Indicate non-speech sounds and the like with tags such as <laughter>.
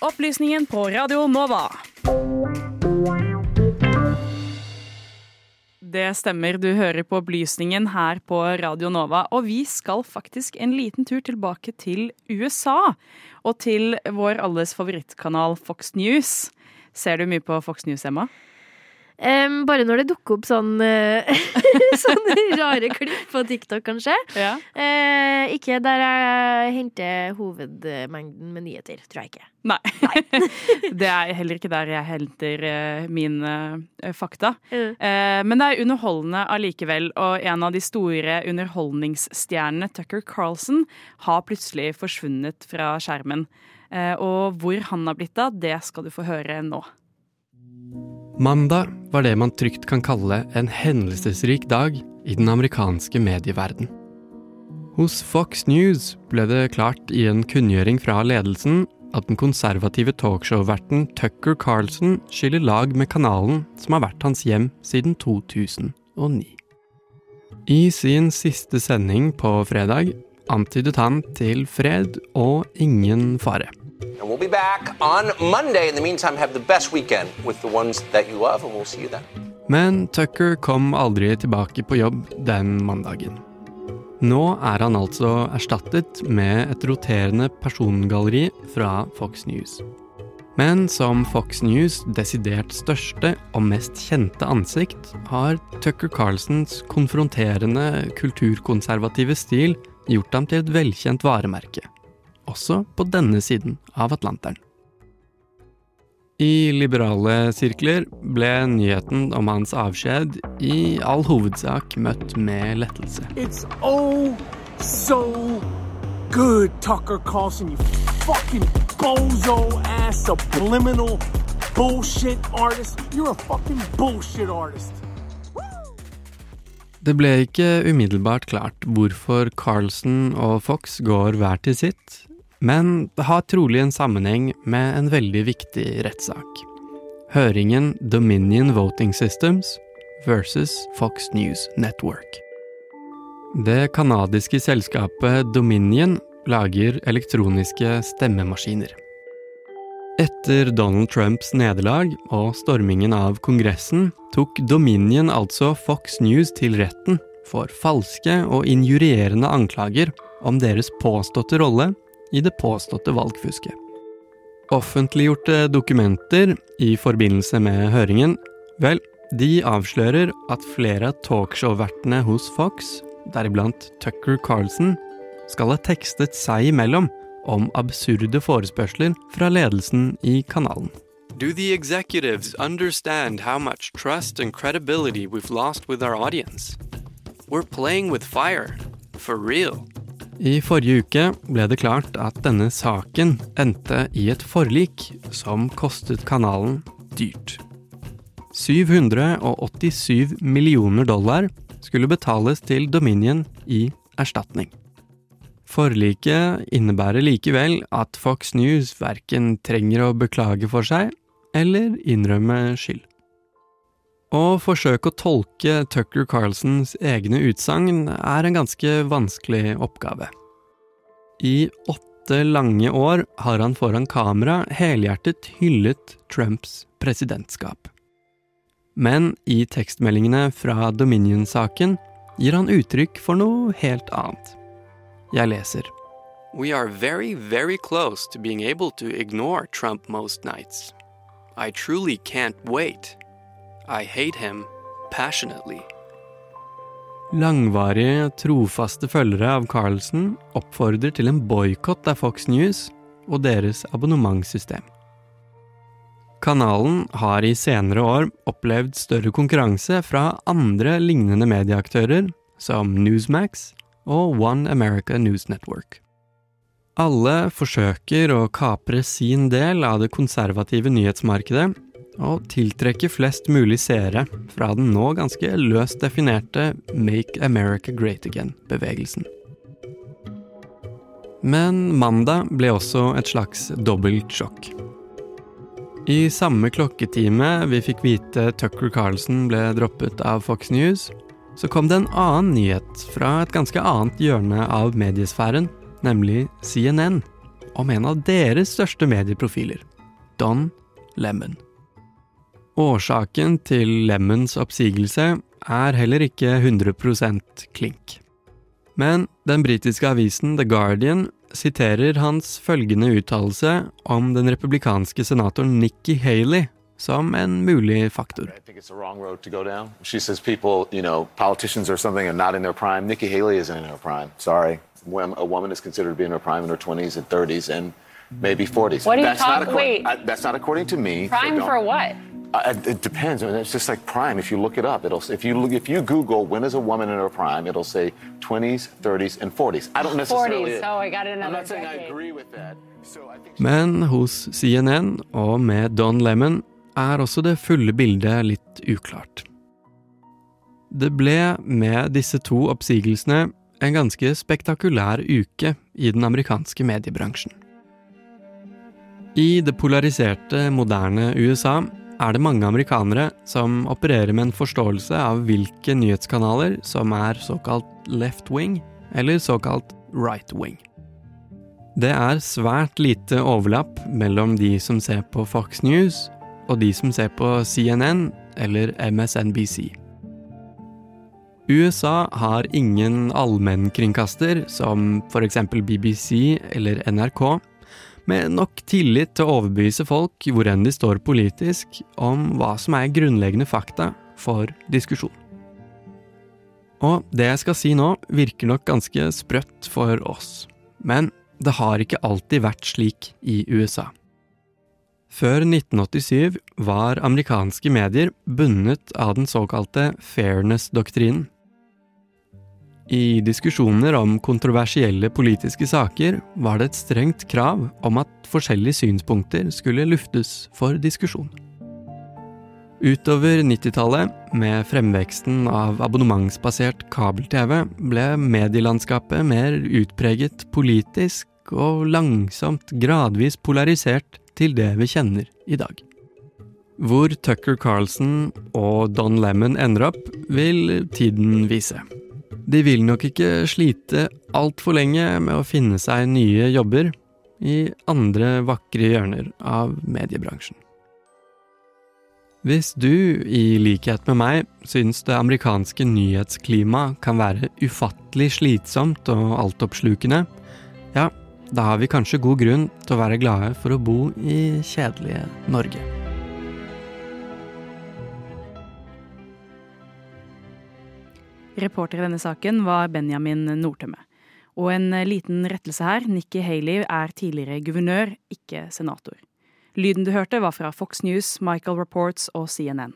Opplysningen på Radio Nova. Det stemmer, du hører på Opplysningen her på Radio Nova. Og vi skal faktisk en liten tur tilbake til USA. Og til vår alles favorittkanal Fox News. Ser du mye på Fox News, Emma? Um, bare når det dukker opp sånn uh, <laughs> sånne rare klipp på TikTok, kanskje. Ja. Uh, ikke der jeg henter hovedmengden med nyheter. Tror jeg ikke. Nei. <laughs> det er heller ikke der jeg henter uh, mine fakta. men det er underholdende allikevel, og en av de store underholdningsstjernene, Tucker Carlson, har plutselig forsvunnet fra skjermen. og hvor han har blitt av, det skal du få høre nå. Mandag var det man trygt kan kalle en hendelsesrik dag i den amerikanske medieverden. Hos Fox News ble det klart i en kunngjøring fra ledelsen at den konservative talkshow-verten Tucker Carlson skiller lag med kanalen som har vært hans hjem siden 2009. I sin siste sending på fredag antydet han til fred og ingen fare. And we'll be back on Monday. In the meantime, have the best weekend with the ones that you love, and we'll see you then. Men Tucker kom aldri tilbake på jobb den mandagen. Nå er han altså erstattet med et roterende persongalleri fra Fox News. Men som Fox News' desidert største og mest kjente ansikt, har Tucker Carlsons konfronterende kulturkonservative stil gjort ham til et velkjent varemerke også på denne siden av Atlanteren. I liberale sirkler ble nyheten om hans avskjed i all hovedsak møtt med lettelse. It's oh so good, Tucker Carlson, you fucking bozo ass subliminal bullshit artist. You're a fucking bullshit artist. Det ble ikke umiddelbart klart hvorfor Carlson og Fox går hver til sitt, men det har trolig en sammenheng med en veldig viktig rettssak. Høringen Dominion Voting Systems versus Fox News Network. Det canadiske selskapet Dominion lager elektroniske stemmemaskiner. Etter Donald Trumps nederlag og stormingen av Kongressen tok Dominion altså Fox News til retten for falske og injurierende anklager om deres påståtte rolle i det påståtte valgfusket. Offentliggjorte dokumenter i forbindelse med høringen, vel, de avslører at flere av talkshow-vertene hos Fox, deriblant Tucker Carlson, skal ha tekstet seg imellom om absurde forespørsler fra ledelsen i kanalen. Do the executives understand how much trust and credibility we've lost with our audience? We're playing with fire, for real. I forrige uke ble det klart at denne saken endte i et forlik som kostet kanalen dyrt. 787 millioner dollar skulle betales til Dominion i erstatning. Forliket innebærer likevel at Fox News verken trenger å beklage for seg eller innrømme skyld. Å forsøke å tolke Tucker Carlsons egne utsagn er en ganske vanskelig oppgave. I åtte lange år har han foran kamera helhjertet hyllet Trumps presidentskap. Men i tekstmeldingene fra Dominion-saken gir han uttrykk for noe helt annet. Jeg leser. We are very, very close to being able to ignore Trump most nights. I truly can't wait. I hate him passionately. Langvarige, trofaste følgere av Carlsen oppfordrer til en boikott av Fox News og deres abonnementssystem. Kanalen har i senere år opplevd større konkurranse fra andre lignende medieaktører, som Newsmax og One America News Network. Alle forsøker å kapre sin del av det konservative nyhetsmarkedet og tiltrekke flest mulig seere fra den nå ganske løst definerte Make America Great Again-bevegelsen. Men mandag ble også et slags dobbelt sjokk. I samme klokketime vi fikk vite Tucker Carlson ble droppet av Fox News, så kom det en annen nyhet fra et ganske annet hjørne av mediesfæren, nemlig CNN, om en av deres største medieprofiler, Don Lemon. Årsaken til Lemons oppsigelse er heller ikke 100% klink. Men den britiske avisen The Guardian siterer hans følgende uttalelse om den republikanske senatoren Nikki Haley som en mulig faktor. She says people, you know, politicians or something are not in their prime. Nikki Haley isn't in her prime. Sorry. A woman is considered to be in her prime in her 20s and 30s and maybe 40s. What are you that's talking? Wait, uh, that's not according to me. Prime so for what? It depends. I mean, it's just like prime. If you look it up, it'll if you look, if you Google when is a woman in her prime, it'll say 20s, 30s, and 40s. I don't necessarily. 40s. Oh, I got another I'm not saying decade. I agree with that. So I think Men hos CNN og med Don Lemon er også det fulle bildet litt uklart. Det ble med disse to oppsigelsene en ganske spektakulær uke i den amerikanske mediebransjen. I det polariserte, moderne USA er det mange amerikanere som opererer med en forståelse av hvilke nyhetskanaler som er såkalt left wing eller såkalt right wing. Det er svært lite overlapp mellom de som ser på Fox News og de som ser på CNN eller MSNBC. USA har ingen allmennkringkaster som f.eks. BBC eller NRK, med nok tillit til å overbevise folk hvor enn de står politisk, om hva som er grunnleggende fakta for diskusjon. Og det jeg skal si nå, virker nok ganske sprøtt for oss, men det har ikke alltid vært slik i USA. Før 1987 var amerikanske medier bundet av den såkalte fairness-doktrinen. I diskusjoner om kontroversielle politiske saker var det et strengt krav om at forskjellige synspunkter skulle luftes for diskusjon. Utover 90-tallet, med fremveksten av abonnementsbasert kabel-TV, ble medielandskapet mer utpreget politisk og langsomt gradvis polarisert til det vi kjenner i dag. Hvor Tucker Carlson og Don Lemon ender opp, vil tiden vise. De vil nok ikke slite altfor lenge med å finne seg nye jobber i andre vakre hjørner av mediebransjen. Hvis du, i likhet med meg, syns det amerikanske nyhetsklimaet kan være ufattelig slitsomt og altoppslukende, ja, da har vi kanskje god grunn til å være glade for å bo i kjedelige Norge. Reporter i denne saken var Benjamin Nordtømme. Og en liten rettelse her. Nikki Haley er tidligere guvernør, ikke senator. Lyden du hørte var fra Fox News, Michael Reports og CNN.